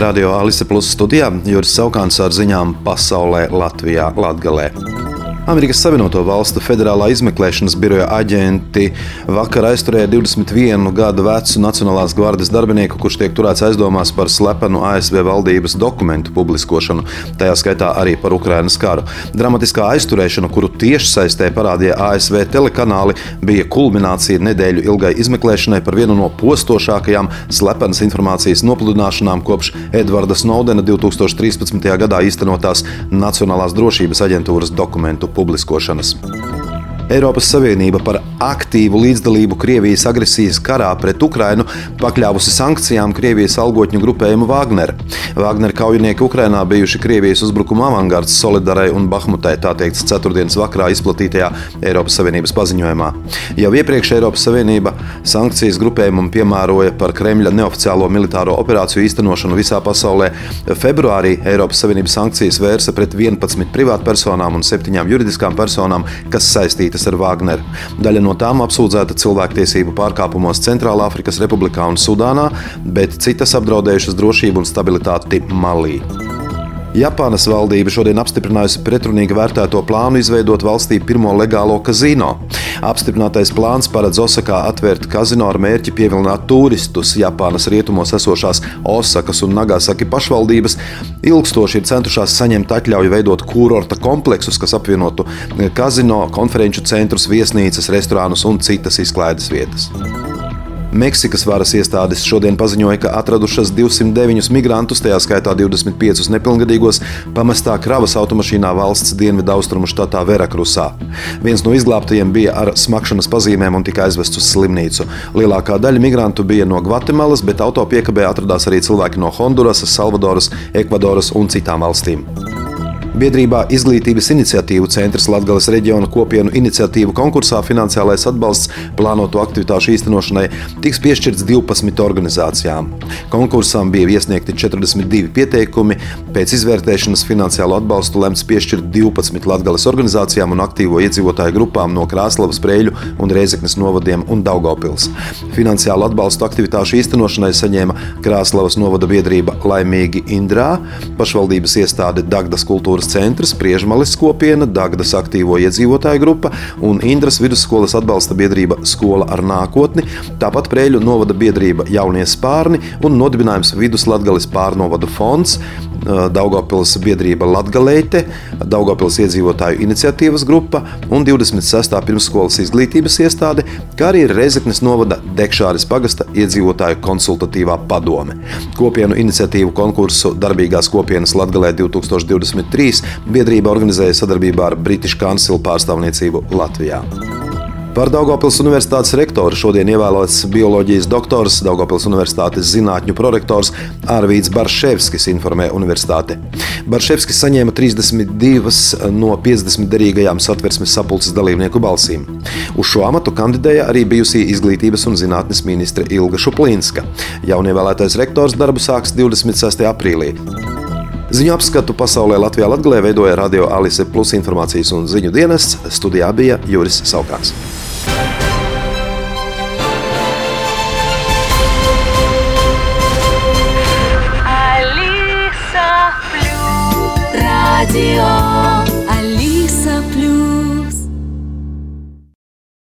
Radio Alise Plus studijā Juris Saukāns ar ziņām pasaulē Latvijā Latgalē. Amerikas Savienoto Valstu Federālā izmeklēšanas biroja aģenti vakar aizturēja 21 gadu vecu Nacionālās gvardes darbinieku, kurš tiek turēts aizdomās par slepenu ASV valdības dokumentu publiskošanu, tajā skaitā arī par Ukrainas karu. Dramatiskā aizturēšana, kuru tieši saistē parādīja ASV telekanāli, bija kulminācija nedēļu ilgai izmeklēšanai par vienu no postošākajām slepenas informācijas nopludināšanām kopš Edvarda Snowdena 2013. gadā īstenotās Nacionālās drošības aģentūras dokumentu publiskošanas. Eiropas Savienība par aktīvu līdzdalību Krievijas agresijas karā pret Ukrainu pakļāvusi sankcijām Krievijas algotņu grupējumu Wagner. Wagner kaujinieki Ukrainā bijuši Krievijas uzbrukuma avangards Solidarai un Bahmutai, tā teikts ceturtdienas vakarā izplatītajā Eiropas Savienības paziņojumā. Jau iepriekš Eiropas Savienība sankcijas grupējumam piemēroja par Kremļa neoficiālo militāro operāciju īstenošanu visā pasaulē. Februārī Eiropas Savienības sankcijas vērsa pret 11 privātpersonām un 7 juridiskām personām, kas saistītas saistītas ar Wagneru. Daļa no tām apsūdzēta cilvēktiesību pārkāpumos Centrālāfrikas Republikā un Sudānā, bet citas apdraudējušas drošību un stabilitāti Malī. Japānas valdība šodien apstiprinājusi pretrunīgi vērtēto plānu izveidot valstī pirmo legālo kazino. Apstiprinātais plāns paredz Osakā atvērt kazino ar mērķi pievilināt turistus. Japānas rietumos esošās Osakas un Nagasaki pašvaldības ilgstoši ir centušās saņemt atļauju veidot kurorta kompleksus, kas apvienotu kazino, konferenču centrus, viesnīcas, restorānus un citas izklaides vietas. Meksikas varas iestādes šodien paziņoja, ka atradušas 209 migrantus, tajā skaitā 25 nepilngadīgos, pamestā kravas automašīnā valsts dienvidaustrumu štatā Verakrusā. Viens no izglābtajiem bija ar smakšanas pazīmēm un tika aizvests uz slimnīcu. Lielākā daļa migrantu bija no Gvatemalas, bet auto piekabē atradās arī cilvēki no Hondurasas, Salvadoras, Ekvadoras un citām valstīm. Biedrībā Izglītības iniciatīvu centrs Latvijas reģiona kopienu iniciatīvu konkursā finansiālais atbalsts plānoto aktivitāšu īstenošanai tiks piešķirts 12 organizācijām. Konkursam bija iesniegti 42 pieteikumi. Pēc izvērtēšanas finansiālo atbalstu lemts piešķirt 12 Latvijas organizācijām un aktīvo iedzīvotāju grupām no Krāslavas, Preļu un Reizeknes novadiem un Daugopils. Finansiālu atbalstu aktivitāšu īstenošanai saņēma Krāslavas novada biedrība Laimīgi Indrā, pašvaldības iestāde Dagdas kultūras kultūras centrs, Priežmalis kopiena, Dagdas aktīvo iedzīvotāju grupa un Indras vidusskolas atbalsta biedrība Skola ar nākotni, tāpat Prēļu novada biedrība Jaunie spārni un nodibinājums Viduslatgales pārnovadu fonds, Daugopils biedrība Latgalēte, Daugopils iedzīvotāju iniciatīvas grupa un 26. pirmsskolas izglītības iestāde, kā arī Reizeknes novada Dekšāris pagasta iedzīvotāju konsultatīvā padome. Kopienu iniciatīvu konkursu Darbīgās kopienas Latgalē 2023 biedrība organizēja sadarbībā ar British Council pārstāvniecību Latvijā. Par Daugopils Universitātes rektoru šodien ievēlots bioloģijas doktors, Daugopils Universitātes zinātņu prorektors Arvīts Barševskis, informē universitāte. Barševskis saņēma 32 no 50 derīgajām satversmes sapulces dalībnieku balsīm. Uz šo amatu kandidēja arī bijusī izglītības un zinātnes ministre Ilga Šuplīnska. Jaunievēlētais rektors darbu sāks 26. aprīlī. Ziņu apskatu pasaulē Latvijā Latvijā veidoja Radio Alise Plus informācijas un ziņu dienests. Studijā bija Juris Saukāns. Radio